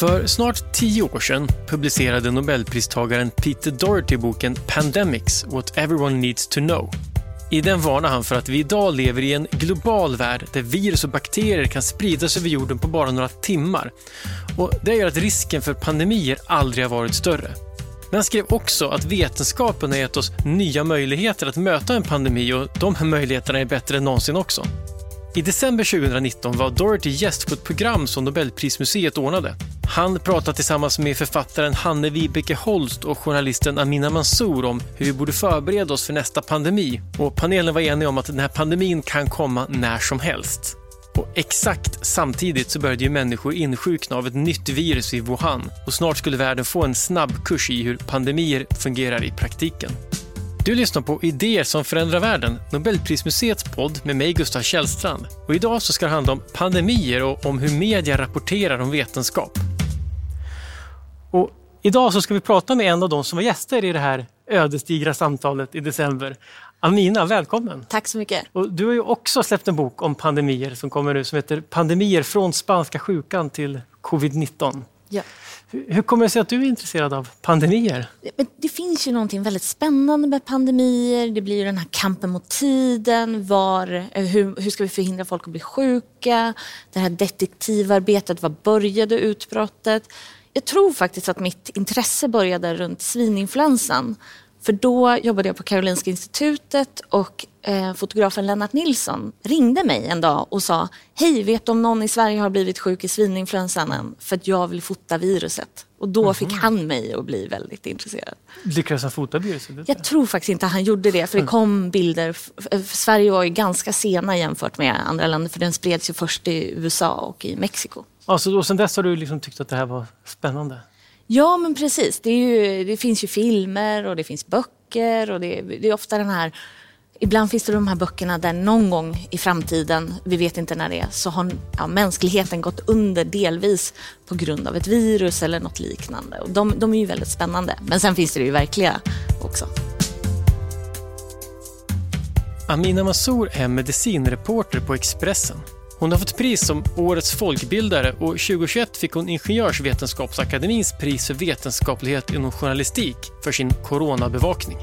För snart tio år sedan publicerade nobelpristagaren Peter Doherty boken Pandemics, What Everyone Needs to Know. I den varnar han för att vi idag lever i en global värld där virus och bakterier kan spridas över jorden på bara några timmar. Och det gör att risken för pandemier aldrig har varit större. Men han skrev också att vetenskapen har gett oss nya möjligheter att möta en pandemi och de här möjligheterna är bättre än någonsin också. I december 2019 var Dorothy gäst på ett program som Nobelprismuseet ordnade. Han pratade tillsammans med författaren Hanne Vibeke Holst och journalisten Amina Mansour om hur vi borde förbereda oss för nästa pandemi. Och panelen var enig om att den här pandemin kan komma när som helst. Och exakt samtidigt så började ju människor insjukna av ett nytt virus i Wuhan och snart skulle världen få en snabbkurs i hur pandemier fungerar i praktiken. Du lyssnar på Idéer som förändrar världen, Nobelprismuseets podd med mig Gustav Källstrand. Och idag så ska det handla om pandemier och om hur media rapporterar om vetenskap. Och idag så ska vi prata med en av de som var gäster i det här ödesdigra samtalet i december. Amina, välkommen! Tack så mycket! Och du har ju också släppt en bok om pandemier som kommer nu som heter Pandemier från spanska sjukan till covid-19. Ja. Hur kommer det sig att du är intresserad av pandemier? Men det finns ju någonting väldigt spännande med pandemier. Det blir ju den här kampen mot tiden. Var, eh, hur, hur ska vi förhindra folk att bli sjuka? Det här detektivarbetet. Var började utbrottet? Jag tror faktiskt att mitt intresse började runt svininfluensan. För då jobbade jag på Karolinska institutet och eh, fotografen Lennart Nilsson ringde mig en dag och sa Hej, vet du om någon i Sverige har blivit sjuk i svininfluensan än? För att jag vill fota viruset. Och då mm -hmm. fick han mig att bli väldigt intresserad. Lyckades han fota viruset? Jag tror faktiskt inte han gjorde det. För det kom bilder. Sverige var ju ganska sena jämfört med andra länder. För den spreds ju först i USA och i Mexiko. Alltså, och sen dess har du liksom tyckt att det här var spännande? Ja, men precis. Det, ju, det, finns ju filmer och det finns böcker och det, det, är ofta den här... Ibland finns det de här böckerna där någon gång i framtiden, vi vet inte när det är, så har ja, mänskligheten gått under delvis på grund av ett virus eller något liknande. Och de, de är ju väldigt spännande. Men sen finns det ju verkliga också. Amina Massour är medicinreporter på Expressen. Hon har fått pris som Årets folkbildare och 2021 fick hon Ingenjörsvetenskapsakademins pris för vetenskaplighet inom journalistik för sin coronabevakning.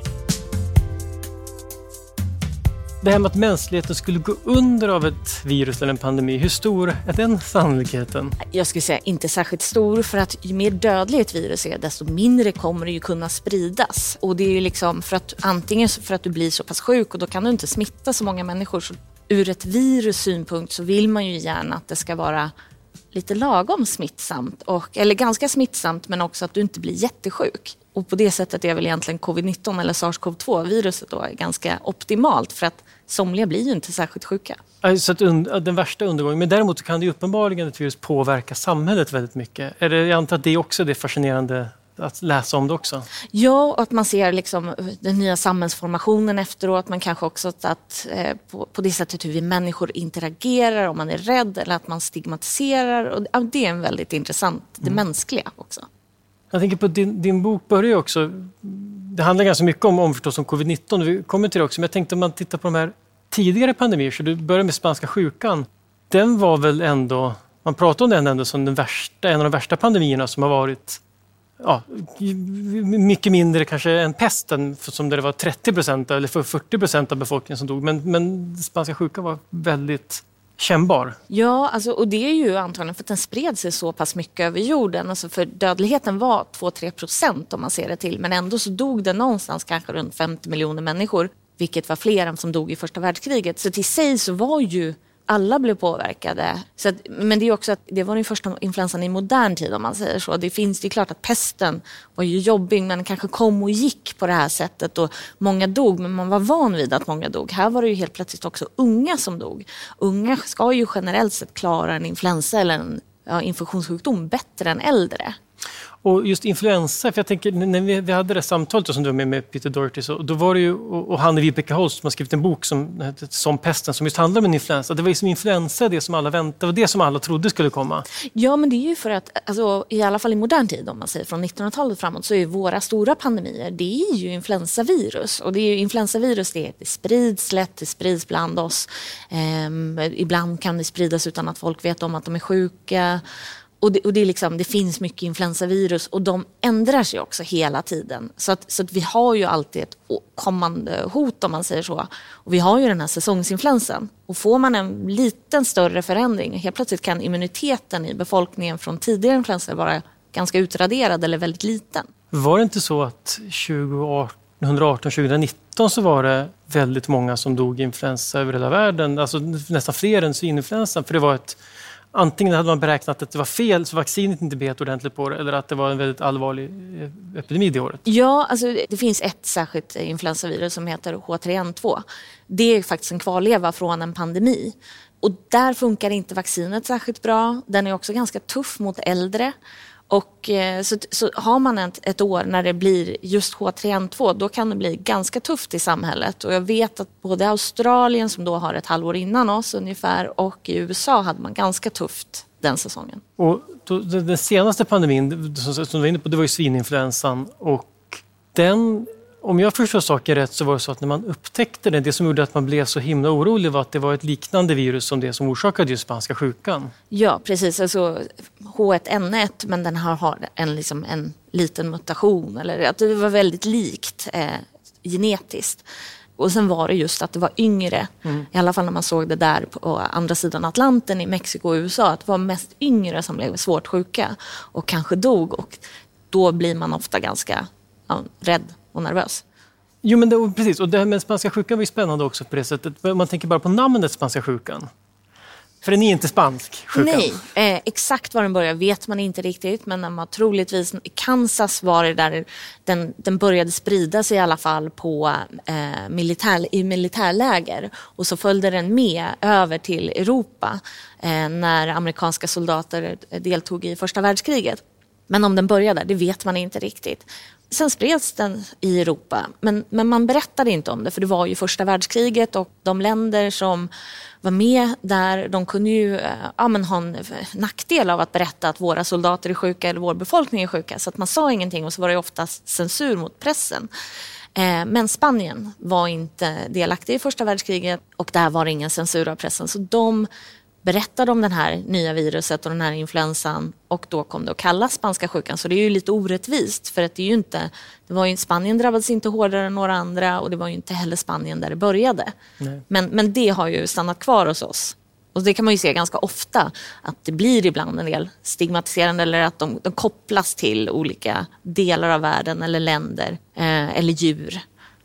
Det här med att mänskligheten skulle gå under av ett virus eller en pandemi, hur stor är den sannolikheten? Jag skulle säga inte särskilt stor för att ju mer dödligt ett virus är desto mindre kommer det ju kunna spridas. Och det är ju liksom för att antingen för att du blir så pass sjuk och då kan du inte smitta så många människor så ur ett virus synpunkt så vill man ju gärna att det ska vara lite lagom smittsamt, och, eller ganska smittsamt men också att du inte blir jättesjuk. Och på det sättet är väl egentligen covid-19 eller sars-cov-2 viruset då ganska optimalt för att somliga blir ju inte särskilt sjuka. Så att den värsta undergången, men däremot kan det uppenbarligen ett virus påverka samhället väldigt mycket. Är det, jag antar att det också är det fascinerande att läsa om det också? Ja, och att man ser liksom den nya samhällsformationen efteråt men kanske också att, eh, på, på, det sättet hur vi människor interagerar, om man är rädd eller att man stigmatiserar. Och, det är en väldigt intressant, det mm. mänskliga också. Jag tänker på din, din bok börjar ju också, det handlar ganska mycket om, om förstås om covid-19, vi kommer till det också, men jag tänkte om man tittar på de här tidigare pandemier, så du börjar med spanska sjukan. Den var väl ändå, man pratar om den ändå som den värsta, en av de värsta pandemierna som har varit ja, mycket mindre kanske än pesten som där det var 30 procent eller 40 procent av befolkningen som dog. Men, men spanska sjukan var väldigt kännbar. Ja, alltså, och det är ju antagligen för att den spred sig så pass mycket över jorden. Alltså för dödligheten var 2-3 procent om man ser det till. Men ändå så dog det någonstans kanske runt 50 miljoner människor. Vilket var fler än som dog i första världskriget. Så till sig så var ju alla blev påverkade. Så att, men det är också att det var den första influensan i modern tid om man säger så. Det finns, det är klart att pesten var ju jobbig men kanske kom och gick på det här sättet och många dog men man var van vid att många dog. Här var det ju helt plötsligt också unga som dog. Unga ska ju generellt sett klara en influensa eller en ja, infektionssjukdom bättre än äldre. Och just influensa, för jag tänker när vi, vi hade det samtalet som du var med med Peter Doherty, så, då var det ju, och, och Hanne Vibeke Holst som har skrivit en bok som heter Som pesten, som just handlar om en influensa. Det var ju som influensa det som alla väntade, det var det som alla trodde skulle komma. Ja, men det är ju för att, alltså, i alla fall i modern tid, om man säger från 1900-talet framåt, så är våra stora pandemier, det är ju influensavirus. Och det är ju influensavirus, det, det sprids lätt, det sprids bland oss. Ehm, ibland kan det spridas utan att folk vet om att de är sjuka. Och, det, och det, är liksom, det finns mycket influensavirus och de ändrar sig också hela tiden. Så att, så att vi har ju alltid ett kommande hot om man säger så. Och vi har ju den här säsongsinfluensan. Och får man en liten större förändring, helt plötsligt kan immuniteten i befolkningen från tidigare influenser vara ganska utraderad eller väldigt liten. Var det inte så att 2018-2019 så var det väldigt många som dog i influensa över hela världen? Alltså nästan fler än svininfluensan. För det var ett antingen hade man beräknat att det var fel så vaccinet inte bet ordentligt på det eller att det var en väldigt allvarlig eh, epidemi det året. Ja, alltså det finns ett särskilt influensavirus som heter H3N2. Det är faktiskt en kvarleva från en pandemi. Och där funkar inte vaccinet särskilt bra. Den är också ganska tuff mot äldre. Och, eh, så, så har man ett, ett, år när det blir just H3N2 då kan det bli ganska tufft i samhället. Och jag vet att både Australien som då har ett halvår innan oss ungefär och i USA hade man ganska tufft den säsongen. Och då, den senaste pandemin som du var inne på det var ju svininfluensan och den om jag förstår saken rätt så var det så att när man upptäckte det, det som gjorde att man blev så himla orolig var att det var ett liknande virus som det som orsakade just spanska sjukan. Ja, precis. Alltså H1N1, men den har en, liksom en liten mutation. Eller att det var väldigt likt eh, genetiskt. Och sen var det just att det var yngre, mm. i alla fall när man såg det där på andra sidan Atlanten i Mexiko och USA, att det var mest yngre som blev svårt sjuka och kanske dog. Och då blir man ofta ganska ja, rädd och nervös. Jo, men det, precis. Och det här med spanska sjukan var ju spännande också på det sättet. Man tänker bara på namnet spanska sjukan. För den är inte spansk, sjukan. Nej, eh, exakt var den börjar vet man inte riktigt. Men den var troligtvis, i Kansas var det där den, den började sprida sig i alla fall på, eh, militär, i militärläger. Och så följde den med över till Europa eh, när amerikanska soldater deltog i första världskriget. Men om den började, det vet man inte riktigt. Sen spreds den i Europa, men, men man berättade inte om det för det var ju första världskriget och de länder som var med där, de kunde ju eh, ja, men ha en nackdel av att berätta att våra soldater är sjuka eller vår befolkning är sjuka. Så att man sa ingenting och så var det oftast censur mot pressen. Eh, men Spanien var inte delaktig i första världskriget och där var det ingen censur av pressen. Så de berättade om det här nya viruset och den här influensan och då kom det att kallas spanska sjukan. Så det är ju lite orättvist för att det är ju inte, det var ju, Spanien drabbades inte hårdare än några andra och det var ju inte heller Spanien där det började. Men, men det har ju stannat kvar hos oss. Och det kan man ju se ganska ofta att det blir ibland en del stigmatiserande eller att de, de kopplas till olika delar av världen eller länder eh, eller djur.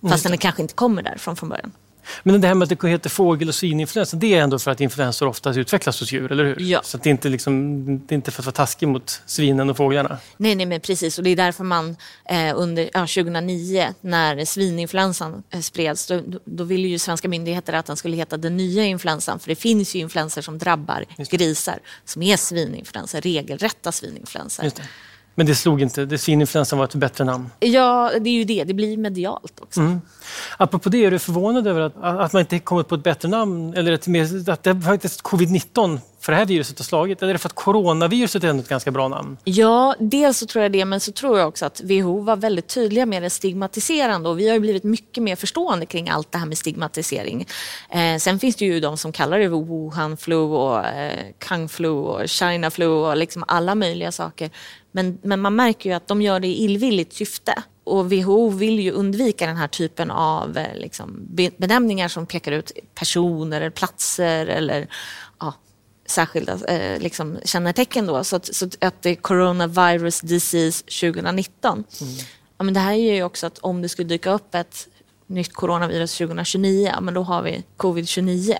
Fastän det kanske inte kommer därifrån från början. Men det här med att det heter fågel och svininfluensa, det är ändå för att influensor oftast utvecklas hos djur, eller hur? Ja. Så det, är inte liksom, det är inte för att vara taskig mot svinen och fåglarna? Nej, nej men precis. Och det är därför man eh, under ja, 2009, när svininfluensan eh, spreds, då, då ville ju svenska myndigheter att den skulle heta den nya influensan. För det finns ju influenser som drabbar grisar, som är svininfluensa, regelrätta svininfluensor. Men det slog inte, det svininfluensan var ett bättre namn. Ja, det är ju det. Det blir medialt också. Mm. Apropå det, är du förvånad över att, att man inte kommit på ett bättre namn? Eller ett mer, att det faktiskt covid-19 för det här viruset har slagit? Eller är det för att coronaviruset är ändå ett ganska bra namn? Ja, dels så tror jag det, men så tror jag också att WHO var väldigt tydliga med det stigmatiserande och vi har ju blivit mycket mer förstående kring allt det här med stigmatisering. Eh, sen finns det ju de som kallar det Wuhan flu och eh, Kung flu och China flu och liksom alla möjliga saker. Men, men man märker ju att de gör det i illvilligt syfte. Och WHO vill ju undvika den här typen av eh, liksom, benämningar som pekar ut personer eller platser eller ja, särskilda eh, liksom, kännetecken. Då. Så, att, så att det är Coronavirus Disease 2019. Mm. Ja, men det här är ju också att om det skulle dyka upp ett nytt coronavirus 2029, ja, men då har vi covid-29.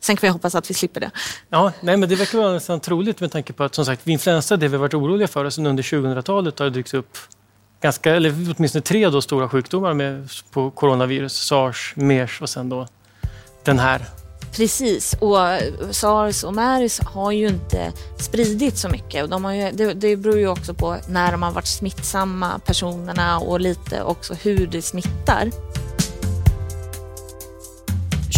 Sen kan vi hoppas att vi slipper det. Ja, nej, men det verkar vara nästan troligt med tanke på att som sagt, influensa, det vi varit oroliga för, alltså under 2000-talet har det dykt upp ganska, eller åtminstone tre då stora sjukdomar med, på coronavirus. Sars, mers och sen då den här. Precis, och sars och mers har ju inte spridit så mycket. De har ju, det, det beror ju också på när de har varit smittsamma, personerna och lite också hur det smittar.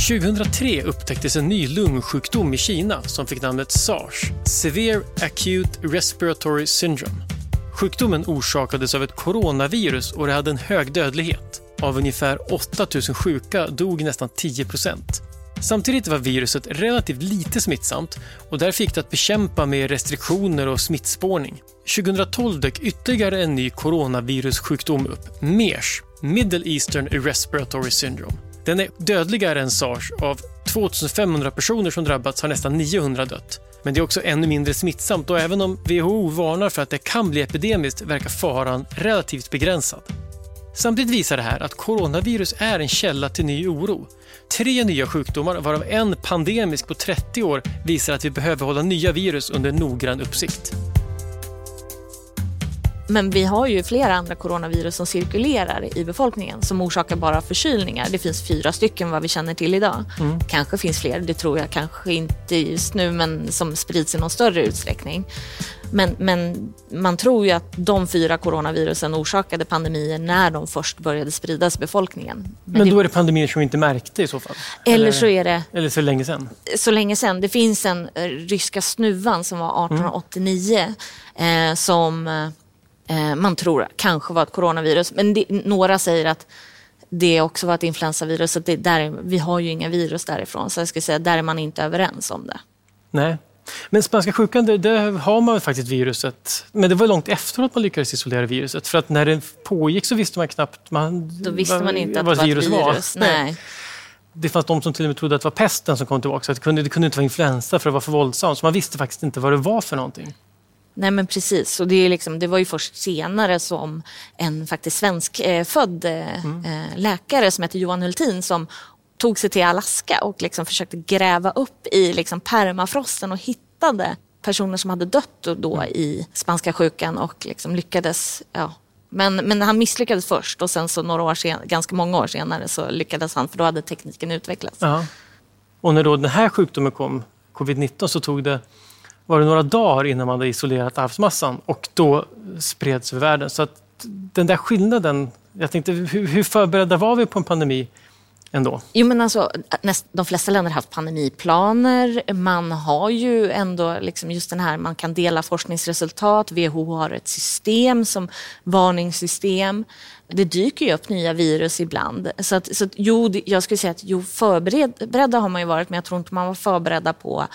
2003 upptäcktes en ny lungsjukdom i Kina som fick namnet SARS, Severe Acute Respiratory Syndrome. Sjukdomen orsakades av ett coronavirus och det hade en hög dödlighet. Av ungefär 8 000 sjuka dog nästan 10 procent. Samtidigt var viruset relativt lite smittsamt och därför gick det att bekämpa med restriktioner och smittspårning. 2012 dök ytterligare en ny coronavirussjukdom upp, MERS, Middle Eastern Respiratory Syndrome. Den är dödligare än sars. Av 2500 personer som drabbats har nästan 900 dött. Men det är också ännu mindre smittsamt och även om WHO varnar för att det kan bli epidemiskt verkar faran relativt begränsad. Samtidigt visar det här att coronavirus är en källa till ny oro. Tre nya sjukdomar, varav en pandemisk på 30 år, visar att vi behöver hålla nya virus under noggrann uppsikt. Men vi har ju flera andra coronavirus som cirkulerar i befolkningen som orsakar bara förkylningar. Det finns fyra stycken vad vi känner till idag. Mm. Kanske finns fler, det tror jag kanske inte just nu, men som sprids i någon större utsträckning. Men, men man tror ju att de fyra coronavirusen orsakade pandemier när de först började spridas i befolkningen. Men, men då är det pandemier som vi inte märkte i så fall? Eller, eller så är det... Eller så länge sedan? Så länge sedan. Det finns en eh, ryska snuvan som var 1889 mm. eh, som eh, man tror kanske var ett coronavirus. Men det, några säger att det också var ett influensavirus. det där, vi har ju inga virus därifrån. Så jag skulle säga där är man inte överens om det. Nej. Men spanska sjukan, det, det, har man faktiskt viruset. Men det var långt efteråt man lyckades isolera viruset. För att när det pågick så visste man knappt man, Då visste man inte att det var ett virus. Var. Nej. Det fanns de som till och med trodde att det var pesten som kom tillbaka. Så det, kunde, det kunde inte vara influensa för det var för våldsamt. Så man visste faktiskt inte vad det var för någonting. Nej men precis, och det, är liksom, det var ju först senare som en faktiskt svenskfödd eh, eh, mm. eh, läkare som heter Johan Hultin som tog sig till Alaska och liksom försökte gräva upp i liksom permafrosten och hittade personer som hade dött då mm. i spanska sjukan och liksom lyckades ja, men, men han misslyckades först och sen så några år sen, ganska många år senare så lyckades han för då hade tekniken utvecklats. Ja. Och när då den här sjukdomen kom, covid-19, så tog det var det några dagar innan man hade isolerat arvsmassan och då spreds över världen. Så att den där skillnaden, jag tänkte hur, hur förberedda var vi på en pandemi ändå? Jo, men alltså, näst, de flesta länder har haft pandemiplaner. Man har ju ändå liksom just den här, man kan dela forskningsresultat. WHO har ett system som varningssystem. Det dyker ju upp nya virus ibland. Så, att, så att, jo, jag skulle säga att jo, förberedda har man ju varit, men jag tror inte man var förberedda på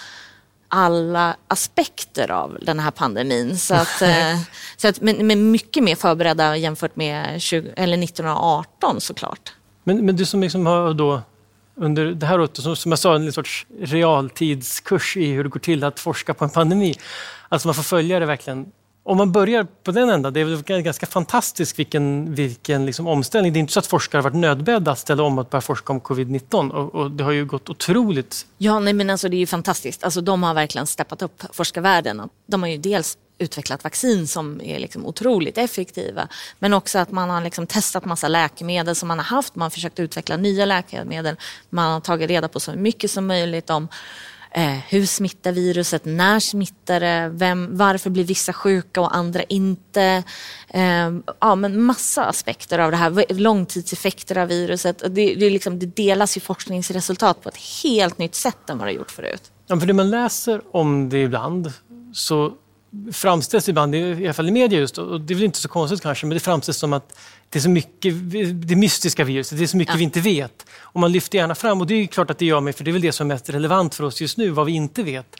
alla aspekter av den här pandemin. Så att, eh, så att, men, men mycket mer förberedda jämfört med 20, eller 1918 såklart. Men, men du som liksom har då under det här året, som, som jag sa, en sorts realtidskurs i hur det går till att forska på en pandemi. Alltså man får följa det verkligen om man börjar på den ändan, det är väl ganska fantastiskt vilken, vilken liksom omställning. Det är inte så att forskare har varit nödbedda att ställa om att börja forska om covid-19 och, och, det har ju gått otroligt. Ja, nej, men alltså det är ju fantastiskt. Alltså, de har verkligen steppat upp forskarvärlden. De har ju dels utvecklat vaccin som är liksom otroligt effektiva. Men också att man har liksom testat massa läkemedel som man har haft. Man har försökt utveckla nya läkemedel. Man har tagit reda på så mycket som möjligt om Eh, hur smittar viruset? När smittar det? Vem, varför blir vissa sjuka och andra inte? Eh, ja, men massa aspekter av det här. Långtidseffekter av viruset. Det, det, liksom, det delas ju forskningsresultat på ett helt nytt sätt än vad det gjort förut. Ja, för det man läser om det ibland så framställs ibland, i alla fall i media just, och det är väl inte så konstigt kanske, men det framställs som att det är så mycket, det mystiska viruset, det är så mycket ja. vi inte vet. Och man lyfter gärna fram, och det är klart att det gör mig, för det är väl det som är mest relevant för oss just nu, vad vi inte vet.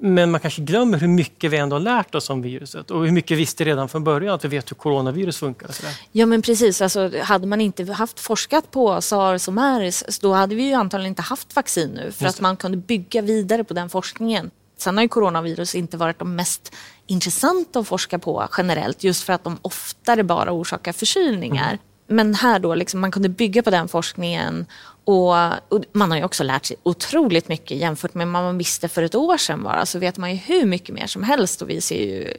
Men man kanske glömmer hur mycket vi ändå har lärt oss om viruset och hur mycket vi visste redan från början att vi vet hur coronavirus funkar. Ja men precis, alltså, hade man inte haft forskat på sars och mers då hade vi ju antagligen inte haft vaccin nu för att man kunde bygga vidare på den forskningen. Sen har ju coronavirus inte varit de mest intressanta att forska på generellt just för att de oftare bara orsakar förkylningar. Mm. Men här då, liksom, man kunde bygga på den forskningen och, och, man har ju också lärt sig otroligt mycket jämfört med vad man visste för ett år sedan bara. Så vet man ju hur mycket mer som helst och vi ser ju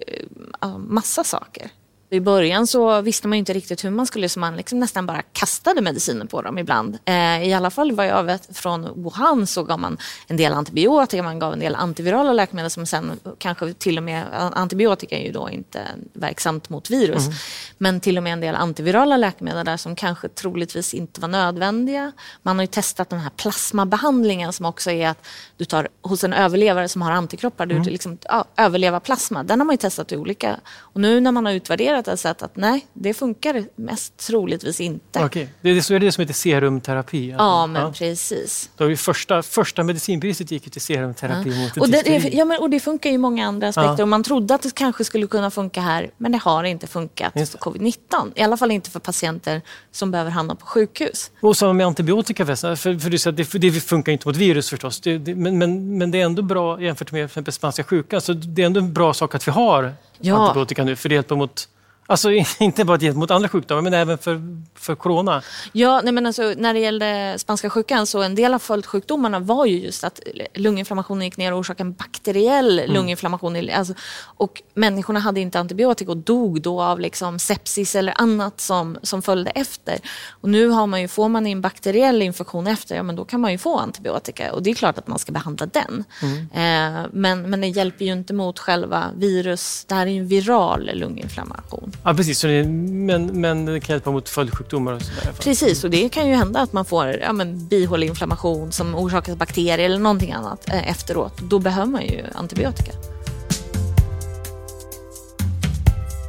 uh, massa saker. I början så visste man inte riktigt hur man skulle, så man liksom nästan bara kastade mediciner på dem ibland. Eh, I alla fall vad jag vet från Wuhan så gav man en del antibiotika, man gav en del antivirala läkemedel som sen kanske till och med, antibiotika är ju då inte verksamt mot virus, mm. men till och med en del antivirala läkemedel där som kanske troligtvis inte var nödvändiga. Man har ju testat den här plasmabehandlingen som också är att du tar hos en överlevare som har antikroppar, mm. du liksom, ja, överleva plasma. Den har man ju testat olika och nu när man har utvärderat experimenterat och sett att nej, det funkar mest troligtvis inte. Okej, det är, så är det som heter serumterapi? Alltså. Ja, men ja. precis. Då vi första, första medicinpriset gick till serumterapi ja. mot och det, ja, men, och det funkar i många andra aspekter. Ja. Och man trodde att det kanske skulle kunna funka här, men det har inte funkat för covid-19. I alla fall inte för patienter som behöver hamna på sjukhus. Och samma med antibiotika, för, för du säger att det, det funkar inte mot virus förstås, det, det, men, men, men det är ändå bra jämfört med exempel spanska sjukan. Så det är ändå en bra sak att vi har ja. antibiotika nu, för det hjälper mot Alltså inte bara gentemot andra sjukdomar men även för, för corona. Ja, nej men alltså, när det gällde spanska sjukan så en del av följdsjukdomarna var ju just att lunginflammationen gick ner och orsakade en bakteriell mm. lunginflammation. Alltså, och människorna hade inte antibiotika och dog då av liksom sepsis eller annat som, som följde efter. Och nu har man ju, får man en bakteriell infektion efter, ja men då kan man ju få antibiotika och det är klart att man ska behandla den. Mm. Eh, men, men det hjälper ju inte mot själva virus, det här är ju en viral lunginflammation. Ja, precis. Så det, men, men det kan hjälpa mot följdssjukdomar och sådär. Precis, och det kan ju hända att man får ja, men, bihåleinflammation som orsakas av bakterier eller någonting annat eh, efteråt. Då behöver man ju antibiotika.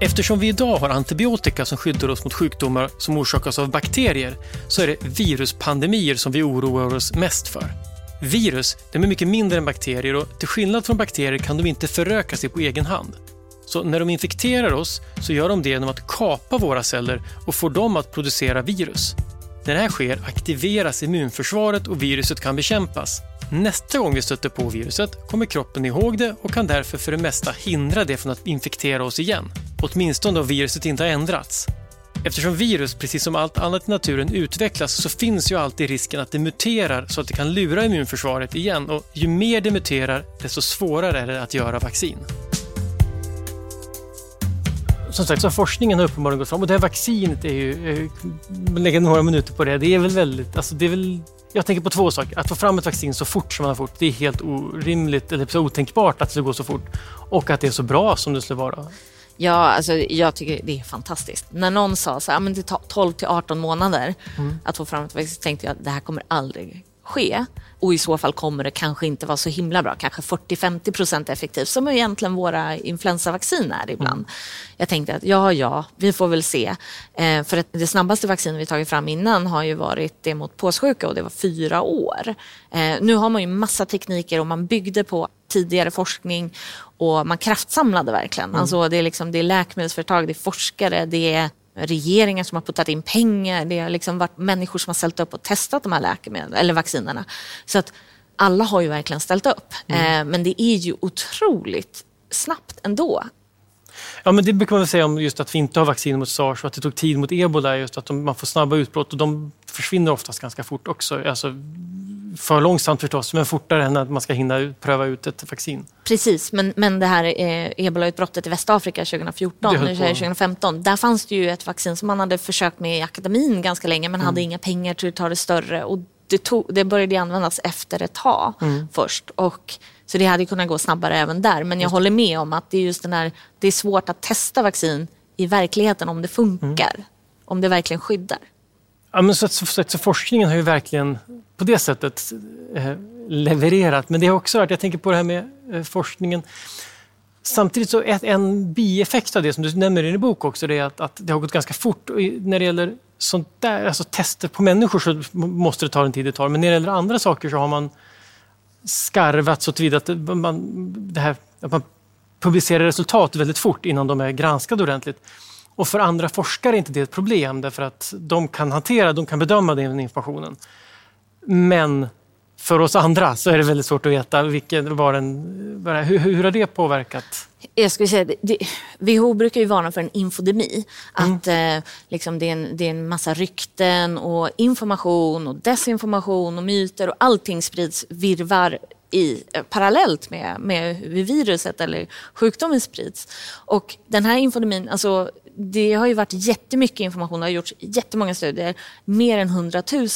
Eftersom vi idag har antibiotika som skyddar oss mot sjukdomar som orsakas av bakterier så är det viruspandemier som vi oroar oss mest för. Virus de är mycket mindre än bakterier och till skillnad från bakterier kan de inte föröka sig på egen hand. Så när de infekterar oss så gör de det genom att kapa våra celler och får dem att producera virus. När det här sker aktiveras immunförsvaret och viruset kan bekämpas. Nästa gång vi stöter på viruset kommer kroppen ihåg det och kan därför för det mesta hindra det från att infektera oss igen. Åtminstone om viruset inte har ändrats. Eftersom virus, precis som allt annat i naturen, utvecklas så finns ju alltid risken att det muterar så att det kan lura immunförsvaret igen och ju mer det muterar desto svårare är det att göra vaccin som sagt, så forskningen har uppenbarligen gått fram och det här vaccinet är ju, eh, lägga några minuter på det, det är väl väldigt, alltså det är väl jag tänker på två saker. Att få fram ett vaccin så fort som man har fort, det är helt orimligt eller så otänkbart att det ska gå så fort. Och att det är så bra som det skulle vara. Ja, alltså, jag tycker det är fantastiskt. När någon sa så här, men det tar 12 till 18 månader mm. att få fram ett vaccin, tänkte jag att det här kommer aldrig ske. Och i så fall kommer det kanske inte vara så himla bra, kanske 40-50 procent effektivt som egentligen våra influensavaccin är ibland. Mm. Jag tänkte att ja, ja, vi får väl se. Eh, för det snabbaste vaccinet vi tagit fram innan har ju varit det mot påssjuka och det var fyra år. Eh, nu har man ju massa tekniker och man byggde på tidigare forskning och man kraftsamlade verkligen. Mm. Alltså det, är liksom, det är läkemedelsföretag, det är forskare, det är regeringar som har puttat in pengar. Det har liksom varit människor som har ställt upp och testat de här läkemedlen, eller vaccinerna. Så att alla har ju verkligen ställt upp. Mm. Eh, men det är ju otroligt snabbt ändå. Ja, men det brukar man säga om just att vi inte har vaccin mot sars och att det tog tid mot ebola. Just att man får snabba utbrott och de försvinner oftast ganska fort också. Alltså, för långsamt förstås, men fortare än att man ska hinna pröva ut ett vaccin. Precis, men, men det här eh, ebolautbrottet i Västafrika 2014, 2015, där fanns det ju ett vaccin som man hade försökt med i akademin ganska länge men mm. hade inga pengar till att ta det större. Och det, tog, det började användas efter ett tag mm. först. Och, så det hade kunnat gå snabbare även där. Men jag just. håller med om att det är just den här, det är svårt att testa vaccin i verkligheten om det funkar. Mm. Om det verkligen skyddar. Ja, men så, så, så, så, forskningen har ju verkligen på det sättet eh, levererat. Men det har också varit, jag tänker på det här med eh, forskningen. Samtidigt så ett, en bieffekt av det som du nämner i din bok också, det är att, att det har gått ganska fort. Och när det gäller sånt där, alltså tester på människor så måste det ta den tid det tar. Men när det gäller andra saker så har man skarvat så tillvida att man, det här, att man publicerar resultat väldigt fort innan de är granskade ordentligt. Och för andra forskare är inte det ett problem därför att de kan hantera, de kan bedöma den informationen. Men för oss andra så är det väldigt svårt att veta vilken var den, hur, hur har det påverkat? Jag skulle säga, det, WHO brukar ju varna för en infodemi. Mm. Att eh, liksom det, är en, det är en massa rykten och information och desinformation och myter och allting sprids virvar i, eh, parallellt med, med hur viruset eller sjukdomen sprids. Och den här infodemin, alltså det har ju varit jättemycket information, det har gjorts jättemånga studier, mer än 100 000.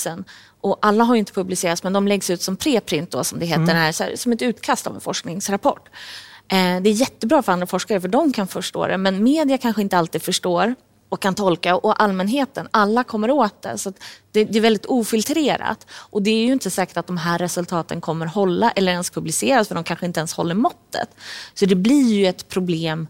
Och alla har inte publicerats men de läggs ut som preprint då, som det heter, mm. här, här, som ett utkast av en forskningsrapport. Eh, det är jättebra för andra forskare för de kan förstå det men media kanske inte alltid förstår och kan tolka och allmänheten, alla kommer åt det. Så det, det, är väldigt ofiltrerat. Och det är ju inte säkert att de här resultaten kommer hålla eller ens publiceras för de kanske inte ens håller måttet. Så det blir ju ett problem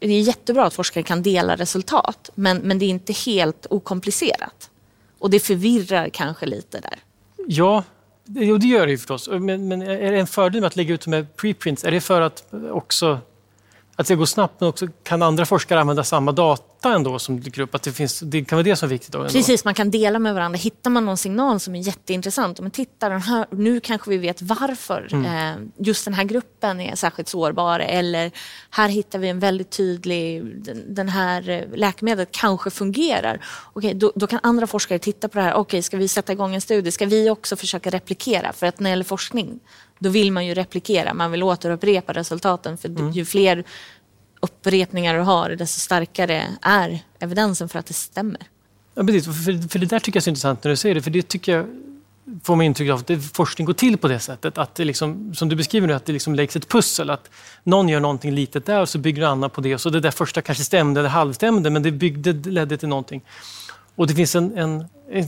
det är jättebra att forskare kan dela resultat, men, men det är inte helt okomplicerat. Och det förvirrar kanske lite där. Ja, det gör det ju förstås. Men, men, är det en fördel med att lägga ut med preprints? Är det för att också att det går snabbt men också kan andra forskare använda samma data ändå som dyker upp? Att det, finns, det kan vara det som är viktigt? Då ändå. Precis, man kan dela med varandra. Hittar man någon signal som är jätteintressant, men titta den här, nu kanske vi vet varför mm. eh, just den här gruppen är särskilt sårbar eller här hittar vi en väldigt tydlig, den, den här eh, läkemedlet kanske fungerar. Okej, då, då, kan andra forskare titta på det här. Okej, ska vi sätta igång en studie? Ska vi också försöka replikera? För att när det gäller forskning då vill man ju replikera, man vill återupprepa resultaten. För mm. ju fler upprepningar du har, desto starkare är evidensen för att det stämmer. Ja, precis. För, för det där tycker jag är så intressant när du säger det, för det tycker jag får man intryck av att forskning går till på det sättet. Att det liksom, som du beskriver nu, att det liksom läggs ett pussel. Att någon gör någonting litet där och så bygger någon annan på det. Och så det där första kanske stämde eller halvstämde, men det byggde, ledde till någonting. Och det finns en, en,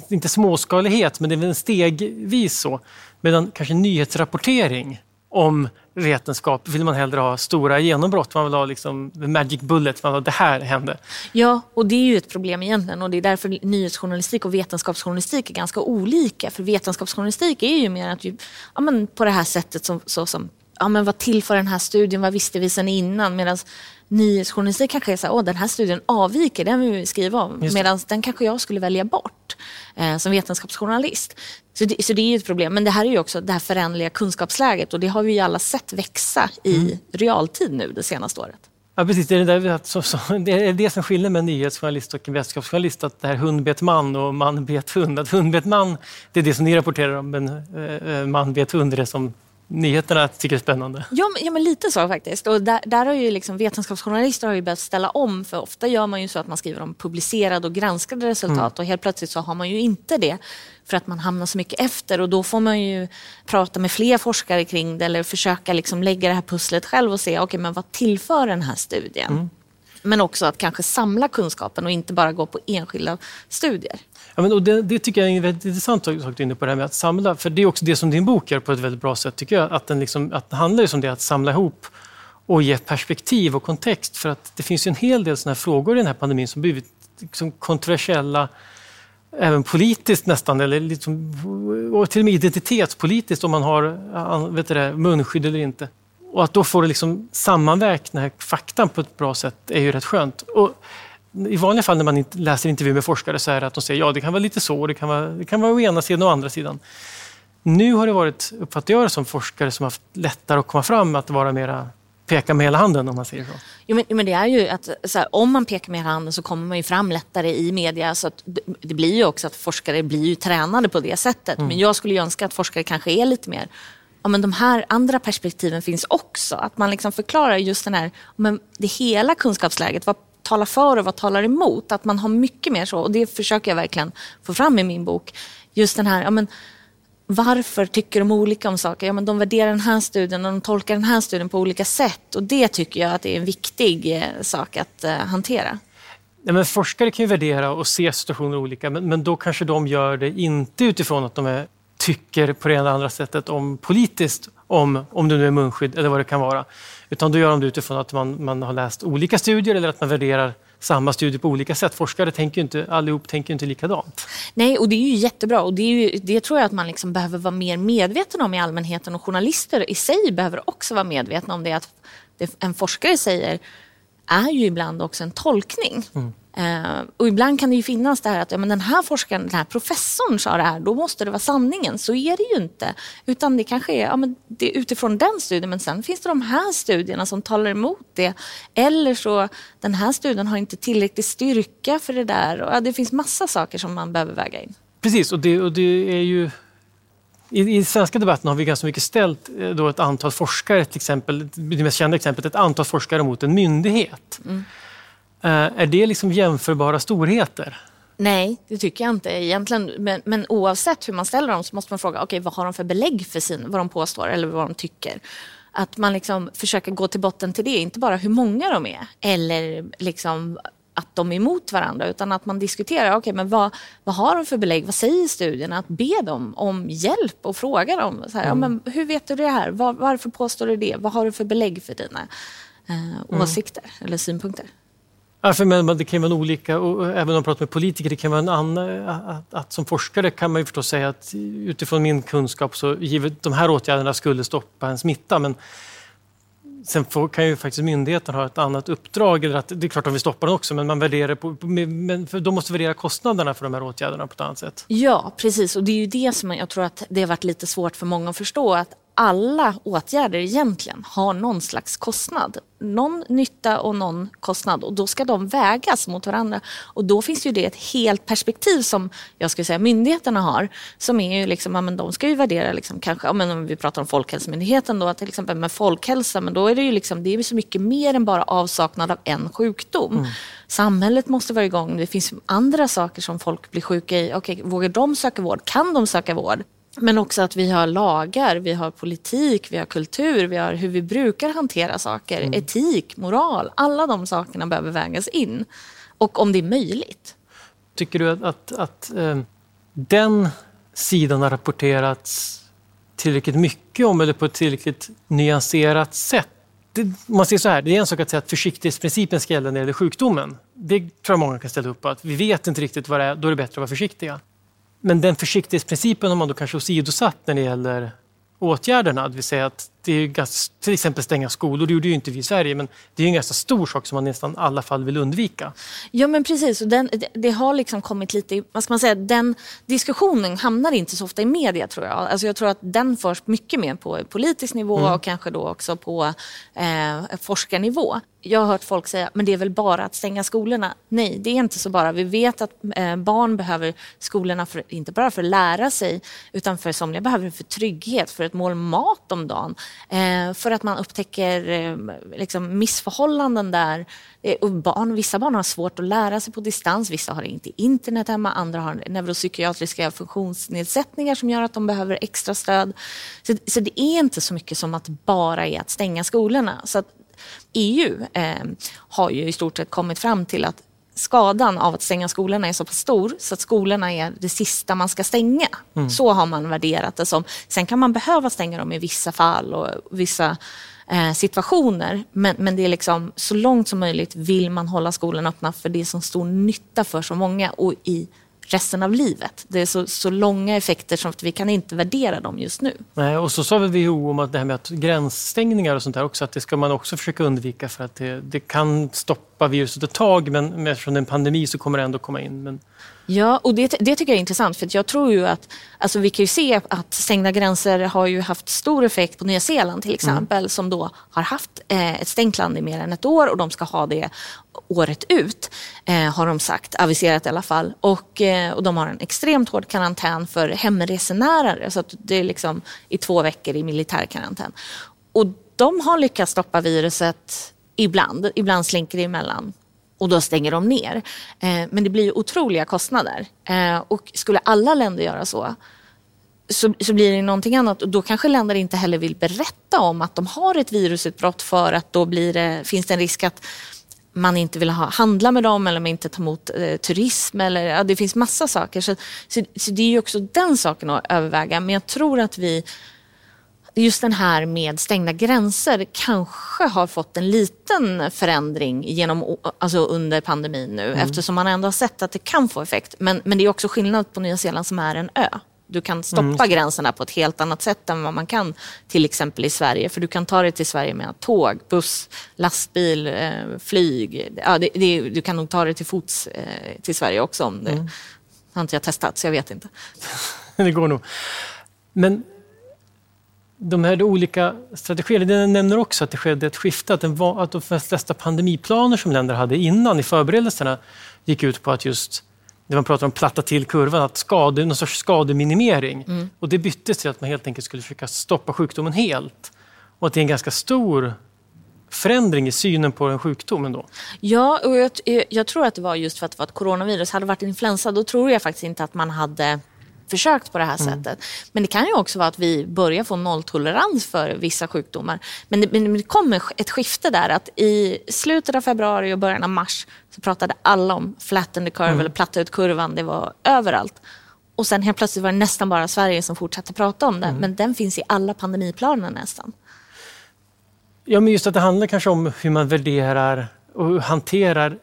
inte småskalighet, men det är en stegvis så. Medan kanske nyhetsrapportering om vetenskap vill man hellre ha stora genombrott. Man vill ha liksom magic bullet, man vill ha det här hände. Ja, och det är ju ett problem egentligen och det är därför nyhetsjournalistik och vetenskapsjournalistik är ganska olika. För vetenskapsjournalistik är ju mer att ju, ja, men på det här sättet som, så som ja, men vad tillför den här studien, vad visste vi sedan innan? Medan nyhetsjournalistik kanske är så här, åh den här studien avviker, den vill vi skriva om. Medan den kanske jag skulle välja bort eh, som vetenskapsjournalist. Så det, så det är ju ett problem. Men det här är ju också det här föränderliga kunskapsläget och det har vi ju alla sett växa i mm. realtid nu det senaste året. Ja, precis. Det är det, där, så, så, det är det som skiljer med en nyhetsjournalist och en vetenskapsjournalist. Att det här hund bet man och man bet hund. Att hund bet man, det är det som ni rapporterar om, men eh, man bet hund är det som nyheterna tycker är spännande. Ja, men, ja, men lite så faktiskt. Och där, där har ju liksom, vetenskapsjournalister har ju behövt ställa om för ofta gör man ju så att man skriver om publicerade och granskade resultat mm. och helt plötsligt så har man ju inte det för att man hamnar så mycket efter och då får man ju prata med fler forskare kring det eller försöka liksom lägga det här pusslet själv och se okay, men vad tillför den här studien. Mm. Men också att kanske samla kunskapen och inte bara gå på enskilda studier. Ja, men, och det, det, tycker jag är en väldigt intressant sak du är inne på, det här med att samla. För det är också det som din bok gör på ett väldigt bra sätt, tycker jag. Att den, liksom, att den handlar just om det, att samla ihop och ge perspektiv och kontext. För att det finns ju en hel del sådana här frågor i den här pandemin som blivit liksom kontroversiella även politiskt nästan, eller liksom, och till och med identitetspolitiskt om man har vet det, munskydd eller inte. Och att då få det liksom sammanvägt den här faktan på ett bra sätt är ju rätt skönt. Och i vanliga fall när man läser intervjuer med forskare så är det att de säger ja, det kan vara lite så, det kan vara, det kan vara å ena sidan och å andra sidan. Nu har det varit, uppfattar jag det som forskare som haft lättare att komma fram att vara mera peka med hela handen om man säger så. Jo, men, men det är ju att här, om man pekar med hela handen så kommer man ju fram lättare i media. Så det, det, blir ju också att forskare blir ju tränade på det sättet. Mm. Men jag skulle ju önska att forskare kanske är lite mer ja, men de här andra perspektiven finns också. Att man liksom förklarar just den här, men det hela kunskapsläget. Vad talar för och vad talar emot? Att man har mycket mer så. Och det försöker jag verkligen få fram i min bok. Just den här, ja, men, varför tycker de olika om saker? Ja, men de värderar den här studien och de tolkar den här studien på olika sätt. Och det tycker jag att är en viktig eh, sak att eh, hantera. Ja, men forskare kan ju värdera och se situationer olika, men, men då kanske de gör det inte utifrån att de är, tycker på det ena eller andra sättet om politiskt, om, om det nu är munskydd eller vad det kan vara. Utan då gör de det utifrån att man, man har läst olika studier eller att man värderar samma studie på olika sätt. Forskare tänker inte, allihop tänker inte likadant. Nej, och det är ju jättebra och det, är ju, det tror jag att man liksom behöver vara mer medveten om i allmänheten och journalister i sig behöver också vara medvetna om det att det en forskare säger är ju ibland också en tolkning. Mm. Uh, och ibland kan det ju finnas det här att ja, men den här forskaren, den här professorn sa det här, då måste det vara sanningen. Så är det ju inte. Utan det kanske är, ja, men det är utifrån den studien, men sen finns det de här studierna som talar emot det. Eller så, den här studien har inte tillräcklig styrka för det där. Och, ja, det finns massa saker som man behöver väga in. Precis, och det, och det är ju i, I svenska debatten har vi ganska mycket ställt eh, då ett antal forskare, till exempel, det mest kända exemplet, ett antal forskare mot en myndighet. Mm. Eh, är det liksom jämförbara storheter? Nej, det tycker jag inte egentligen. Men, men oavsett hur man ställer dem så måste man fråga, okay, vad har de för belägg för sin, vad de påstår eller vad de tycker? Att man liksom försöker gå till botten till det, inte bara hur många de är eller liksom att de är emot varandra utan att man diskuterar, okay, men vad, vad har de för belägg, vad säger studierna? Att be dem om hjälp och fråga dem, så här, mm. ja, men hur vet du det här, var, varför påstår du det, vad har du för belägg för dina eh, åsikter mm. eller synpunkter. Ja, för men, det kan vara olika, och även om man pratar med politiker, det kan vara en annan, eh, att, att, som forskare kan man ju förstås säga att utifrån min kunskap så givet de här åtgärderna skulle stoppa en smitta, men Sen får, kan ju faktiskt myndigheten ha ett annat uppdrag. Eller att, det är klart att vill stoppa den också, men man värderar på, men för de måste värdera kostnaderna för de här åtgärderna på ett annat sätt. Ja, precis. Och det är ju det som jag tror att det har varit lite svårt för många att förstå. Att alla åtgärder egentligen har någon slags kostnad. Någon nytta och någon kostnad och då ska de vägas mot varandra. Och då finns ju det ett helt perspektiv som jag skulle säga myndigheterna har. Som är ju liksom, ja, men de ska ju värdera, liksom, kanske, ja, men om vi pratar om Folkhälsomyndigheten då, till exempel med folkhälsa, men då är det ju liksom, det är så mycket mer än bara avsaknad av en sjukdom. Mm. Samhället måste vara igång, det finns andra saker som folk blir sjuka i. Okej, vågar de söka vård? Kan de söka vård? Men också att vi har lagar, vi har politik, vi har kultur, vi har hur vi brukar hantera saker, mm. etik, moral. Alla de sakerna behöver vägas in. Och om det är möjligt. Tycker du att, att, att eh, den sidan har rapporterats tillräckligt mycket om eller på ett tillräckligt nyanserat sätt? Det, man säger så här, det är en sak att säga att försiktighetsprincipen ska gälla när det gäller sjukdomen. Det tror jag många kan ställa upp på. Att vi vet inte riktigt vad det är, då är det bättre att vara försiktiga. Men den försiktighetsprincipen har man då kanske åsidosatt när det gäller åtgärderna. Det vill säga att det är ganska, till exempel stänga skolor, det gjorde ju inte vi i Sverige, men det är en ganska stor sak som man nästan i alla fall vill undvika. Ja men precis, och den, det har liksom kommit lite, vad ska man säga, den diskussionen hamnar inte så ofta i media tror jag. Alltså jag tror att den förs mycket mer på politisk nivå mm. och kanske då också på eh, forskarnivå. Jag har hört folk säga, men det är väl bara att stänga skolorna? Nej, det är inte så bara. Vi vet att eh, barn behöver skolorna, för, inte bara för att lära sig, utan för somliga behöver det för trygghet, för ett mål mat om dagen. Eh, för att man upptäcker eh, liksom missförhållanden där. Eh, och barn, vissa barn har svårt att lära sig på distans, vissa har inte internet hemma, andra har neuropsykiatriska funktionsnedsättningar som gör att de behöver extra stöd. Så, så det är inte så mycket som att bara är att stänga skolorna. Så att EU eh, har ju i stort sett kommit fram till att skadan av att stänga skolorna är så pass stor så att skolorna är det sista man ska stänga. Mm. Så har man värderat det som. Sen kan man behöva stänga dem i vissa fall och vissa eh, situationer. Men, men det är liksom så långt som möjligt vill man hålla skolorna öppna för det är så stor nytta för så många och i resten av livet. Det är så, så långa effekter som att vi kan inte värdera dem just nu. Nej, och så sa väl WHO om att det här med att gränsstängningar och sånt där också, att det ska man också försöka undvika för att det, det kan stoppa viruset ett tag men eftersom det är en pandemi så kommer det ändå komma in. Men Ja, och det, det tycker jag är intressant för jag tror ju att, alltså vi kan ju se att stängda gränser har ju haft stor effekt på Nya Zeeland till exempel mm. som då har haft eh, ett stängt land i mer än ett år och de ska ha det året ut eh, har de sagt, aviserat i alla fall. Och, eh, och de har en extremt hård karantän för hemresenärer så att det är liksom i två veckor i militärkarantän. Och de har lyckats stoppa viruset ibland, ibland slinker det emellan och då stänger de ner. Eh, men det blir ju otroliga kostnader. Eh, och skulle alla länder göra så, så, så blir det någonting annat och då kanske länder inte heller vill berätta om att de har ett virusutbrott för att då blir det, finns det en risk att man inte vill ha, handla med dem eller man inte tar emot eh, turism. Eller, ja, det finns massa saker. Så, så, så, det är ju också den saken att överväga. Men jag tror att vi just den här med stängda gränser kanske har fått en liten förändring genom, alltså under pandemin nu mm. eftersom man ändå har sett att det kan få effekt. Men, men det är också skillnad på Nya Zeeland som är en ö. Du kan stoppa mm. gränserna på ett helt annat sätt än vad man kan till exempel i Sverige. För du kan ta dig till Sverige med tåg, buss, lastbil, eh, flyg. Ja, det, det, du kan nog ta dig till fots eh, till Sverige också. Om det mm. har inte jag testat så jag vet inte. det går nog. Men de här olika strategierna, det nämner också att det skedde ett skifte, att, den var, att de flesta pandemiplaner som länder hade innan i förberedelserna gick ut på att just, när man pratar om platta till kurvan, att skade, någon sorts skademinimering. Mm. Och det byttes till att man helt enkelt skulle försöka stoppa sjukdomen helt. Och att det är en ganska stor förändring i synen på en sjukdom ändå? Ja, och jag, jag, tror att det var just för att det var ett coronavirus. Hade det varit influensa då tror jag faktiskt inte att man hade försökt på det här mm. sättet. Men det kan ju också vara att vi börjar få nolltolerans för vissa sjukdomar. Men det, men det kommer ett skifte där att i slutet av februari och början av mars så pratade alla om flatten the curve mm. eller platta ut kurvan. Det var överallt. Och sen helt plötsligt var det nästan bara Sverige som fortsatte prata om det. Mm. Men den finns i alla pandemiplaner nästan. Ja, men just att det handlar kanske om hur man värderar och hanterar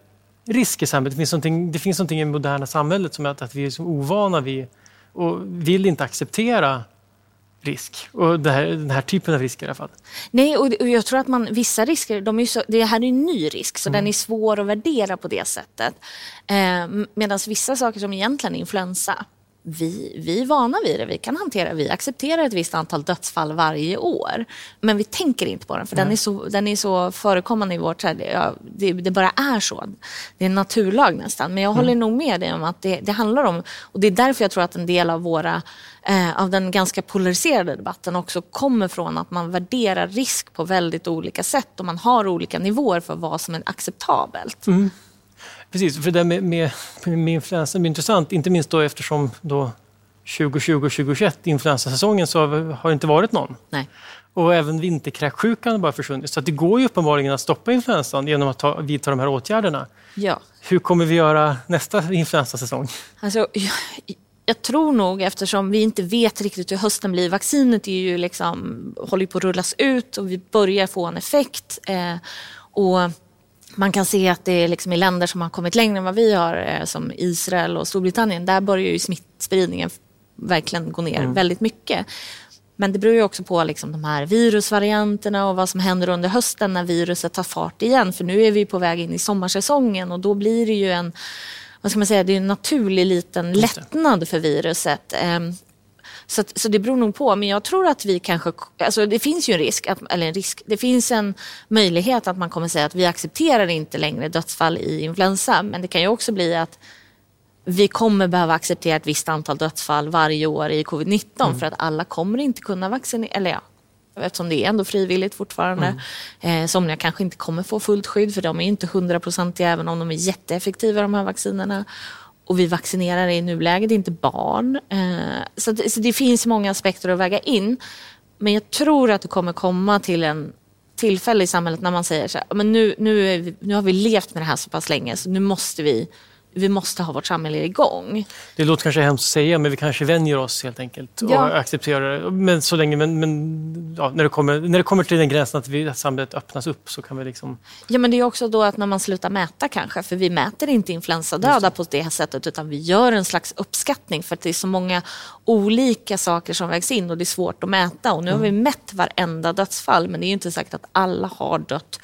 risk i samhället. Det finns någonting, det finns någonting i det moderna samhället som att, att vi är så ovana vid och vill inte acceptera risk. Och här, den här typen av risker i alla fall. Nej, och, och jag tror att man, vissa risker, de är så, det här är en ny risk så mm. den är svår att värdera på det sättet. Eh, Medan vissa saker som egentligen är influensa, vi, vi är vana vid det, vi kan hantera vi accepterar ett visst antal dödsfall varje år. Men vi tänker inte på den, för den är, så, den är så förekommande i vårt... Ja, det, det, bara är så. Det är en naturlag nästan. Men jag håller mm. nog med dig om att det, det, handlar om... Och det är därför jag tror att en del av våra eh, av den ganska polariserade debatten också kommer från att man värderar risk på väldigt olika sätt och man har olika nivåer för vad som är acceptabelt. Mm. Precis, för det med, med, med influensan blir intressant, inte minst då eftersom då 2020-2021, influensasäsongen, så har det inte varit någon. Nej. Och även vinterkräksjukan har bara försvunnit. Så det går ju uppenbarligen att stoppa influensan genom att ta, vidta de här åtgärderna. Ja. Hur kommer vi göra nästa influensasäsong? Alltså, jag, jag tror nog, eftersom vi inte vet riktigt hur hösten blir, vaccinet är ju liksom, håller på att rullas ut och vi börjar få en effekt. Eh, och man kan se att det är liksom i länder som har kommit längre än vad vi har, eh, som Israel och Storbritannien, där börjar ju smittspridningen verkligen gå ner mm. väldigt mycket. Men det beror ju också på liksom de här virusvarianterna och vad som händer under hösten när viruset tar fart igen. För nu är vi på väg in i sommarsäsongen och då blir det ju en, vad ska man säga, det är en naturlig liten lättnad för viruset. Så, så det beror nog på, men jag tror att vi kanske, alltså det finns ju en risk, att, eller en risk, det finns en möjlighet att man kommer säga att vi accepterar inte längre dödsfall i influensa, men det kan ju också bli att vi kommer behöva acceptera ett visst antal dödsfall varje år i covid-19 mm. för att alla kommer inte kunna vaccinera, eller ja, eftersom det är ändå frivilligt fortfarande. Mm. Eh, somliga kanske inte kommer få fullt skydd för de är inte hundraprocentiga även om de är jätteeffektiva de här vaccinerna. Och vi vaccinerar i nuläget inte barn. Eh, så, det, så det finns många aspekter att väga in. Men jag tror att det kommer komma till en tillfälle i samhället när man säger så här, men nu, nu, vi, nu har vi levt med det här så pass länge så nu måste vi vi måste ha vårt samhälle igång. Det låter kanske hemskt att säga, men vi kanske vänjer oss helt enkelt och ja. accepterar det. Men så länge, men, men ja, när, det kommer, när det kommer till den gränsen att, vi, att samhället öppnas upp så kan vi liksom... Ja, men det är också då att när man slutar mäta kanske, för vi mäter inte influensadöda på det här sättet utan vi gör en slags uppskattning för att det är så många olika saker som vägs in och det är svårt att mäta. Och nu har vi mm. mätt varenda dödsfall, men det är inte sagt att alla har dött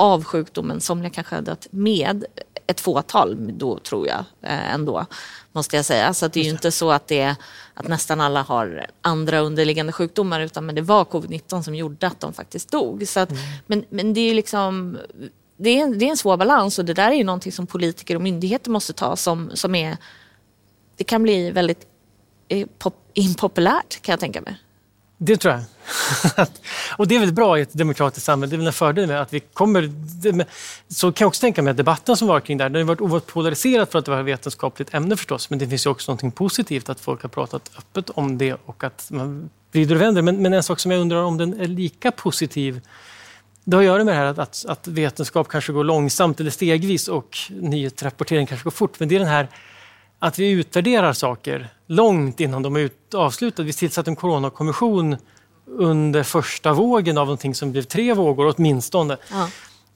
av sjukdomen. Somliga kanske har dött med ett fåtal då tror jag eh, ändå, måste jag säga. Så det är ju inte så att, det, att nästan alla har andra underliggande sjukdomar utan men det var covid-19 som gjorde att de faktiskt dog. Så att, mm. men, men det är liksom det är, en, det är en svår balans och det där är ju någonting som politiker och myndigheter måste ta som, som är... Det kan bli väldigt eh, pop, impopulärt kan jag tänka mig. Det tror jag. och det är väl bra i ett demokratiskt samhälle. Det är väl en fördel med att vi kommer... Så kan jag också tänka mig att debatten som var kring det här, den har varit oerhört polariserad för att det var ett vetenskapligt ämne förstås. Men det finns ju också något positivt att folk har pratat öppet om det och att man vrider och vänder. Men, men en sak som jag undrar om den är lika positiv det har att göra med det här att, att, att vetenskap kanske går långsamt eller stegvis och nyhetsrapportering kanske går fort. Men det är den här att vi utvärderar saker långt innan de är avslutade. Vi tillsatte en coronakommission under första vågen av någonting som blev tre vågor åtminstone. Ja.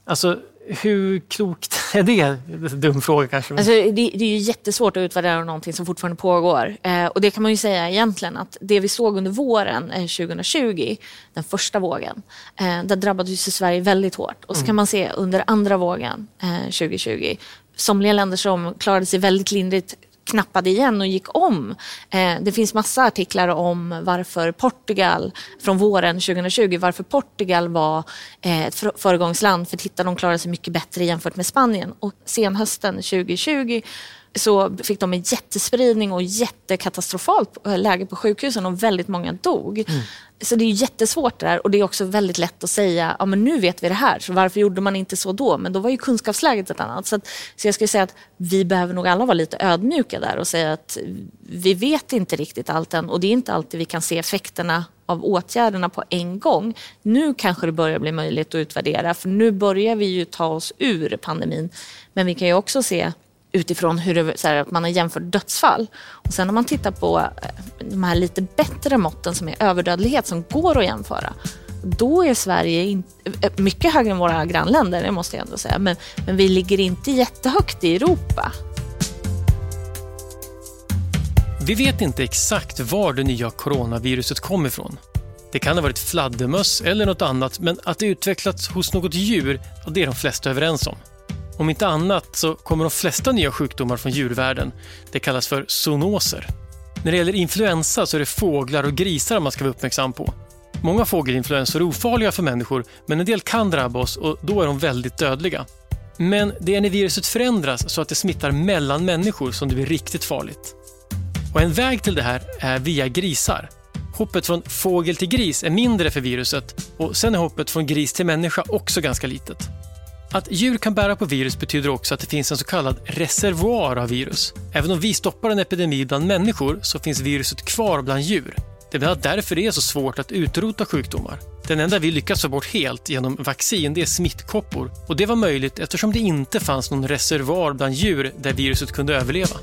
Alltså, hur klokt är det? det är en dum fråga kanske. Alltså, det, det, är ju jättesvårt att utvärdera någonting som fortfarande pågår. Eh, och det kan man ju säga egentligen att det vi såg under våren eh, 2020, den första vågen, eh, där drabbades ju Sverige väldigt hårt. Och så mm. kan man se under andra vågen 2020, eh, somliga länder som klarade sig väldigt lindrigt knappade igen och gick om. Eh, det finns massa artiklar om varför Portugal från våren 2020, varför Portugal var eh, ett föregångsland. För titta, de klarade sig mycket bättre jämfört med Spanien. Och senhösten 2020 så fick de en jättespridning och jättekatastrofalt läge på sjukhusen och väldigt många dog. Mm. Så det är jättesvårt det där och det är också väldigt lätt att säga, ja men nu vet vi det här, så varför gjorde man inte så då? Men då var ju kunskapsläget ett annat. Så, att, så jag skulle säga att vi behöver nog alla vara lite ödmjuka där och säga att vi vet inte riktigt allt än och det är inte alltid vi kan se effekterna av åtgärderna på en gång. Nu kanske det börjar bli möjligt att utvärdera för nu börjar vi ju ta oss ur pandemin. Men vi kan ju också se utifrån hur det, så här, att man har jämfört dödsfall. Och sen om man tittar på eh, de här lite bättre måtten som är överdödlighet som går att jämföra. då är Sverige in, eh, mycket högre än våra grannländer, det måste jag ändå säga. Men, men vi ligger inte jättehögt i Europa. Vi vet inte exakt var det nya coronaviruset kom ifrån. Det kan ha varit fladdermöss eller något annat, men att det utvecklats hos något djur, det är de flesta överens om. Om inte annat så kommer de flesta nya sjukdomar från djurvärlden. Det kallas för zoonoser. När det gäller influensa så är det fåglar och grisar man ska vara uppmärksam på. Många fågelinfluensor är ofarliga för människor, men en del kan drabba oss och då är de väldigt dödliga. Men det är när viruset förändras så att det smittar mellan människor som det blir riktigt farligt. Och en väg till det här är via grisar. Hoppet från fågel till gris är mindre för viruset och sen är hoppet från gris till människa också ganska litet. Att djur kan bära på virus betyder också att det finns en så kallad reservoar av virus. Även om vi stoppar en epidemi bland människor så finns viruset kvar bland djur. Det är bland annat därför det är så svårt att utrota sjukdomar. Den enda vi lyckats få bort helt genom vaccin det är smittkoppor och det var möjligt eftersom det inte fanns någon reservoar bland djur där viruset kunde överleva.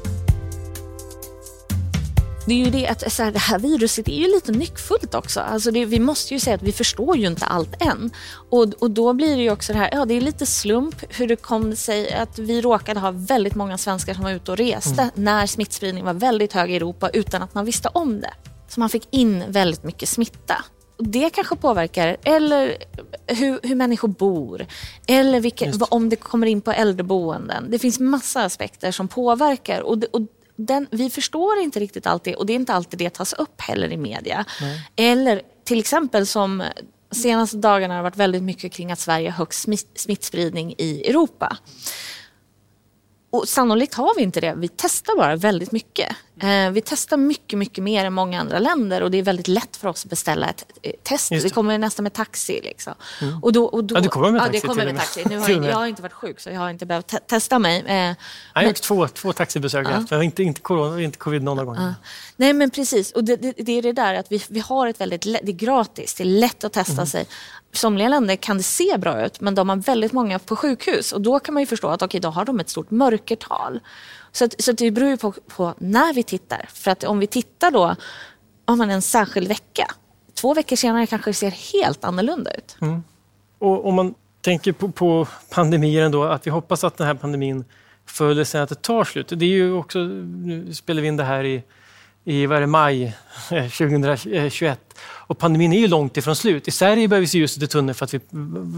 Det är ju det att så här, det här viruset är ju lite nyckfullt också. Alltså det, vi måste ju säga att vi förstår ju inte allt än. Och, och då blir det ju också det här, ja det är lite slump hur det kom sig att vi råkade ha väldigt många svenskar som var ute och reste mm. när smittspridningen var väldigt hög i Europa utan att man visste om det. Så man fick in väldigt mycket smitta. Och det kanske påverkar, eller hur, hur människor bor, eller vilka, om det kommer in på äldreboenden. Det finns massa aspekter som påverkar. Och, det, och den, vi förstår inte riktigt allt det och det är inte alltid det tas upp heller i media. Nej. Eller till exempel som senaste dagarna har det varit väldigt mycket kring att Sverige har högst smittspridning i Europa. Och sannolikt har vi inte det. Vi testar bara väldigt mycket. Eh, vi testar mycket, mycket mer än många andra länder och det är väldigt lätt för oss att beställa ett eh, test. Det. det. kommer nästan med taxi. Liksom. Mm. Och då, och då, ja, det kommer med taxi? Ja, det kommer med taxi. Nu har jag, jag har inte varit sjuk så jag har inte behövt te testa mig. Eh, jag har gjort två, två taxibesök ja. efter. Inte, inte, corona, inte covid någon gång. Ja. Nej men precis. Och det, det, det, är det där att vi, vi har ett väldigt, det är gratis, det är lätt att testa mm. sig somliga länder kan det se bra ut men de har väldigt många på sjukhus och då kan man ju förstå att okay, då har de ett stort mörkertal. Så, att, så att det beror ju på, på, när vi tittar. För att om vi tittar då om man en särskild vecka, två veckor senare kanske det ser helt annorlunda ut. Mm. Och om man tänker på, på pandemier ändå, att vi hoppas att den här pandemin följer sig att det tar slut. Det är ju också, nu spelar vi in det här i i vad det, maj eh, 2021. Och pandemin är ju långt ifrån slut. I Sverige börjar vi se ljuset i tunneln för att vi,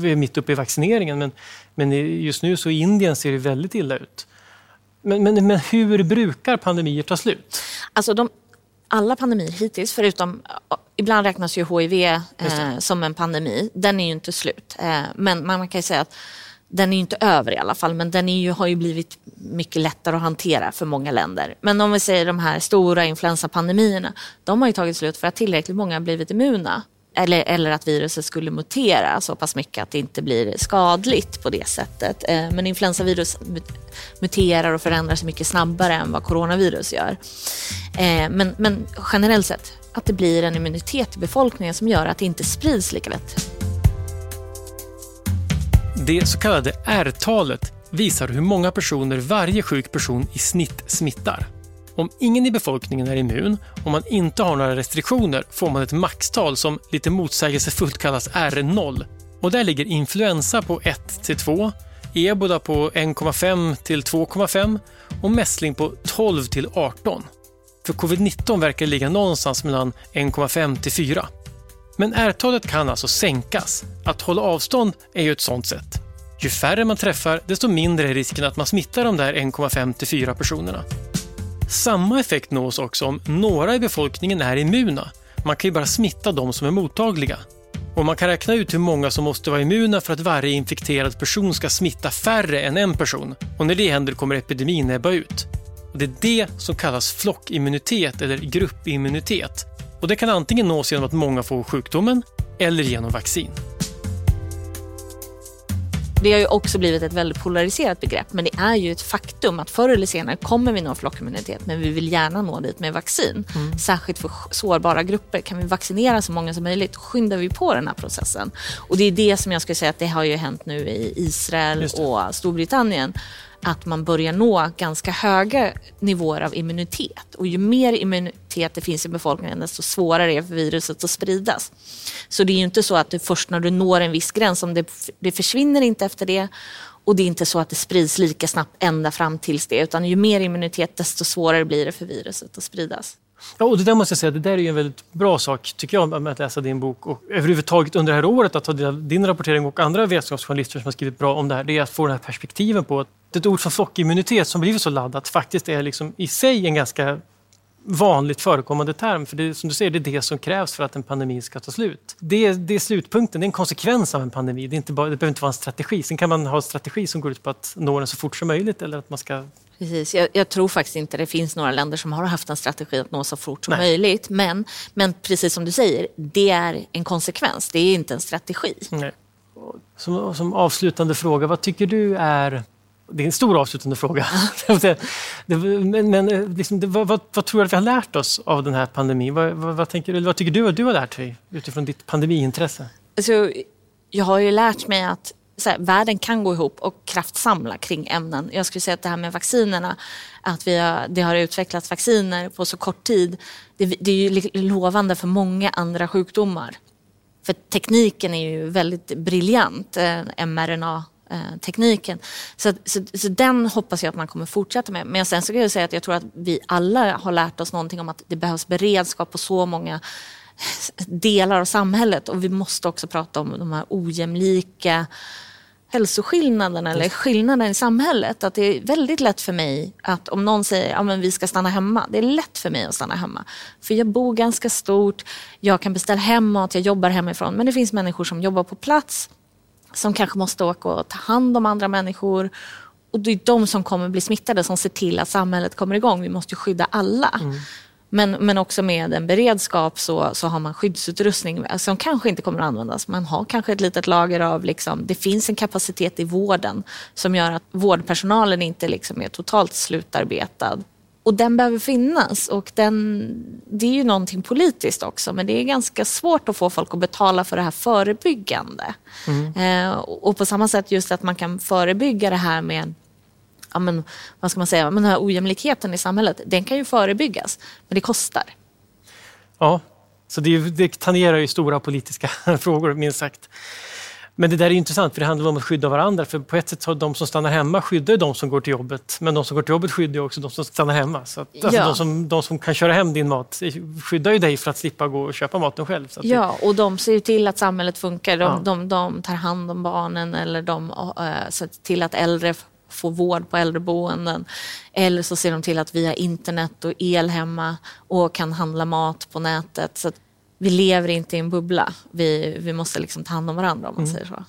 vi, är mitt uppe i vaccineringen. Men, men just nu så i Indien ser det väldigt illa ut. Men, men, men hur brukar pandemier ta slut? Alltså de, alla pandemier hittills, förutom Ibland räknas ju HIV eh, som en pandemi. Den är ju inte slut. Eh, men man kan ju säga att den är inte över i alla fall, men den ju, har ju blivit mycket lättare att hantera för många länder. Men om vi säger de här stora influensapandemierna, de har ju tagit slut för att tillräckligt många har blivit immuna. Eller, eller att viruset skulle mutera så pass mycket att det inte blir skadligt på det sättet. Eh, men influensavirus muterar och förändrar sig mycket snabbare än vad coronavirus gör. Eh, men, men generellt sett, att det blir en immunitet i befolkningen som gör att det inte sprids lika lätt. Det så kallade R-talet visar hur många personer varje sjuk person i snitt smittar. Om ingen i befolkningen är immun och man inte har några restriktioner får man ett maxtal som lite motsägelsefullt kallas R0. Och där ligger influensa på 1 till 2, ebola på 1,5 till 2,5 och mässling på 12 till 18. För covid-19 verkar ligga någonstans mellan 1,5 till 4. Men R-talet kan alltså sänkas. Att hålla avstånd är ju ett sånt sätt. Ju färre man träffar, desto mindre är risken att man smittar de där 1,5 till 4 personerna. Samma effekt nås också om några i befolkningen är immuna. Man kan ju bara smitta de som är mottagliga. Och man kan räkna ut hur många som måste vara immuna för att varje infekterad person ska smitta färre än en person. Och när det händer kommer epidemin ebba ut. Och det är det som kallas flockimmunitet eller gruppimmunitet. Och det kan antingen nås genom att många får sjukdomen eller genom vaccin. Det har ju också blivit ett väldigt polariserat begrepp men det är ju ett faktum att förr eller senare kommer vi nå flockimmunitet men vi vill gärna nå dit med vaccin. Mm. Särskilt för sårbara grupper. Kan vi vaccinera så många som möjligt skyndar vi på den här processen. Och det är det som jag skulle säga att det har ju hänt nu i Israel och Storbritannien att man börjar nå ganska höga nivåer av immunitet. Och ju mer immunitet det finns i befolkningen desto svårare är det för viruset att spridas. Så det är ju inte så att det först när du når en viss gräns, om det, det försvinner inte efter det och det är inte så att det sprids lika snabbt ända fram tills det, utan ju mer immunitet desto svårare blir det för viruset att spridas. Ja, och det där måste jag säga, det där är ju en väldigt bra sak tycker jag med att läsa din bok och överhuvudtaget under det här året att ta del av din rapportering och andra vetenskapsjournalister som har skrivit bra om det här. Det är att få den här perspektiven på att ett ord som flockimmunitet som blivit så laddat faktiskt är liksom i sig en ganska vanligt förekommande term. För det, som du säger, det är det som krävs för att en pandemi ska ta slut. Det, det är slutpunkten, det är en konsekvens av en pandemi. Det, är inte bara, det behöver inte vara en strategi. Sen kan man ha en strategi som går ut på att nå den så fort som möjligt eller att man ska Precis. Jag, jag, tror faktiskt inte det finns några länder som har haft en strategi att nå så fort som Nej. möjligt. Men, men precis som du säger, det är en konsekvens. Det är inte en strategi. Nej. Som, som avslutande fråga, vad tycker du är det är en stor avslutande fråga. men men eh, liksom, vad, vad, vad, tror du att vi har lärt oss av den här pandemin? Vad, vad, tänker, vad tycker du att du har lärt dig utifrån ditt pandemiintresse? Alltså, jag har ju lärt mig att här, världen kan gå ihop och kraftsamla kring ämnen. Jag skulle säga att det här med vaccinerna, att vi har, det har utvecklats vacciner på så kort tid, det, det är ju lovande för många andra sjukdomar. För tekniken är ju väldigt briljant, eh, mRNA tekniken. Så, så, så, den hoppas jag att man kommer fortsätta med. Men sen så kan jag säga att jag tror att vi alla har lärt oss någonting om att det behövs beredskap på så många delar av samhället och vi måste också prata om de här ojämlika hälsoskillnaderna eller skillnaden i samhället. Att det är väldigt lätt för mig att om någon säger att ja, vi ska stanna hemma, det är lätt för mig att stanna hemma. För jag bor ganska stort, jag kan beställa hem mat, jag jobbar hemifrån. Men det finns människor som jobbar på plats, som kanske måste åka och ta hand om andra människor. Och det är de som kommer bli smittade som ser till att samhället kommer igång. Vi måste skydda alla. Mm. Men, men också med en beredskap så, så har man skyddsutrustning som kanske inte kommer att användas. Man har kanske ett litet lager av, liksom, det finns en kapacitet i vården som gör att vårdpersonalen inte liksom är totalt slutarbetad. Och den behöver finnas och den, det är ju någonting politiskt också men det är ganska svårt att få folk att betala för det här förebyggande. Mm. Eh, och på samma sätt just att man kan förebygga det här med ja, men, vad ska man säga, men den här ojämlikheten i samhället, den kan ju förebyggas, men det kostar. Ja, så det, det tangerar ju stora politiska frågor, minst sagt. Men det där är intressant, för det handlar om att skydda varandra. För på ett sätt har de som stannar hemma skyddar de som går till jobbet. Men de som går till jobbet skyddar också de som stannar hemma. Så att, alltså, ja. alltså, de, som, de som kan köra hem din mat skyddar ju dig för att slippa gå och köpa maten själv. ja, och de ser till att samhället funkar. De, ja. de, de, tar hand om barnen eller de äh, ser till att äldre få vård på äldreboenden. Eller så ser de till att vi har internet och el hemma och kan handla mat på nätet. Så vi lever inte i en bubbla. Vi, vi måste liksom ta hand om varandra om man mm. säger så.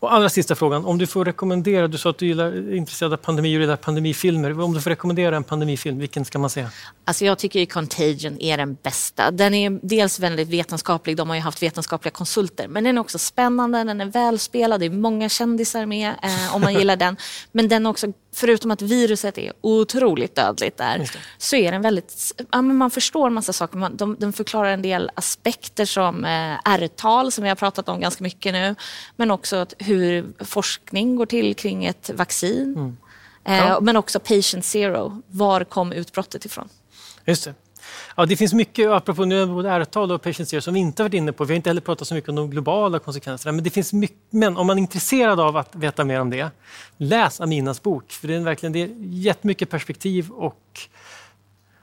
Och allra sista frågan, om du får rekommendera, du sa att du gillar, är intresserad av pandemi och gillar pandemifilmer. Om du får rekommendera en pandemifilm, vilken ska man se? Alltså jag tycker att Contagion är den bästa. Den är dels väldigt vetenskaplig, de har ju haft vetenskapliga konsulter, men den är också spännande, den är välspelad, det är många kändisar med eh, om man gillar den. Men den är också, förutom att viruset är otroligt dödligt där, så är den väldigt, ja, men man förstår en massa saker. Man, de, de förklarar en del aspekter som eh, R-tal, som vi har pratat om ganska mycket nu, men också hur forskning går till kring ett vaccin. Mm. Eh, ja. Men också patient zero, var kom utbrottet ifrån? Just det. Ja, det finns mycket, apropå nu både R-tal och patient zero, som vi inte varit inne på. Vi har inte heller pratat så mycket om de globala konsekvenserna. Men, det finns mycket, men om man är intresserad av att veta mer om det, läs Aminas bok. För det är verkligen det är jättemycket perspektiv och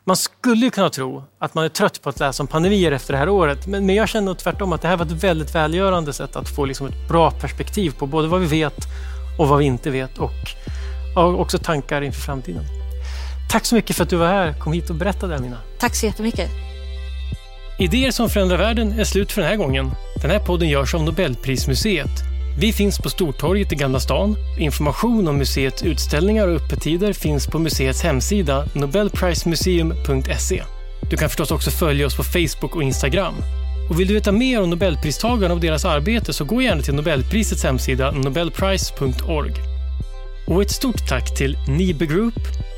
man skulle kunna tro att man är trött på att läsa om pandemier efter det här året, men, men jag känner tvärtom att det här var ett väldigt välgörande sätt att få liksom ett bra perspektiv på både vad vi vet och vad vi inte vet och, och också tankar inför framtiden. Tack så mycket för att du var här. Kom hit och berättade, Amina. Tack så jättemycket. Idéer som förändrar världen är slut för den här gången. Den här podden görs av Nobelprismuseet vi finns på Stortorget i Gamla stan. Information om museets utställningar och öppettider finns på museets hemsida nobelprismuseum.se. Du kan förstås också följa oss på Facebook och Instagram. Och vill du veta mer om Nobelpristagarna och deras arbete så gå gärna till Nobelprisets hemsida nobelprice.org. Och ett stort tack till Nibe Group,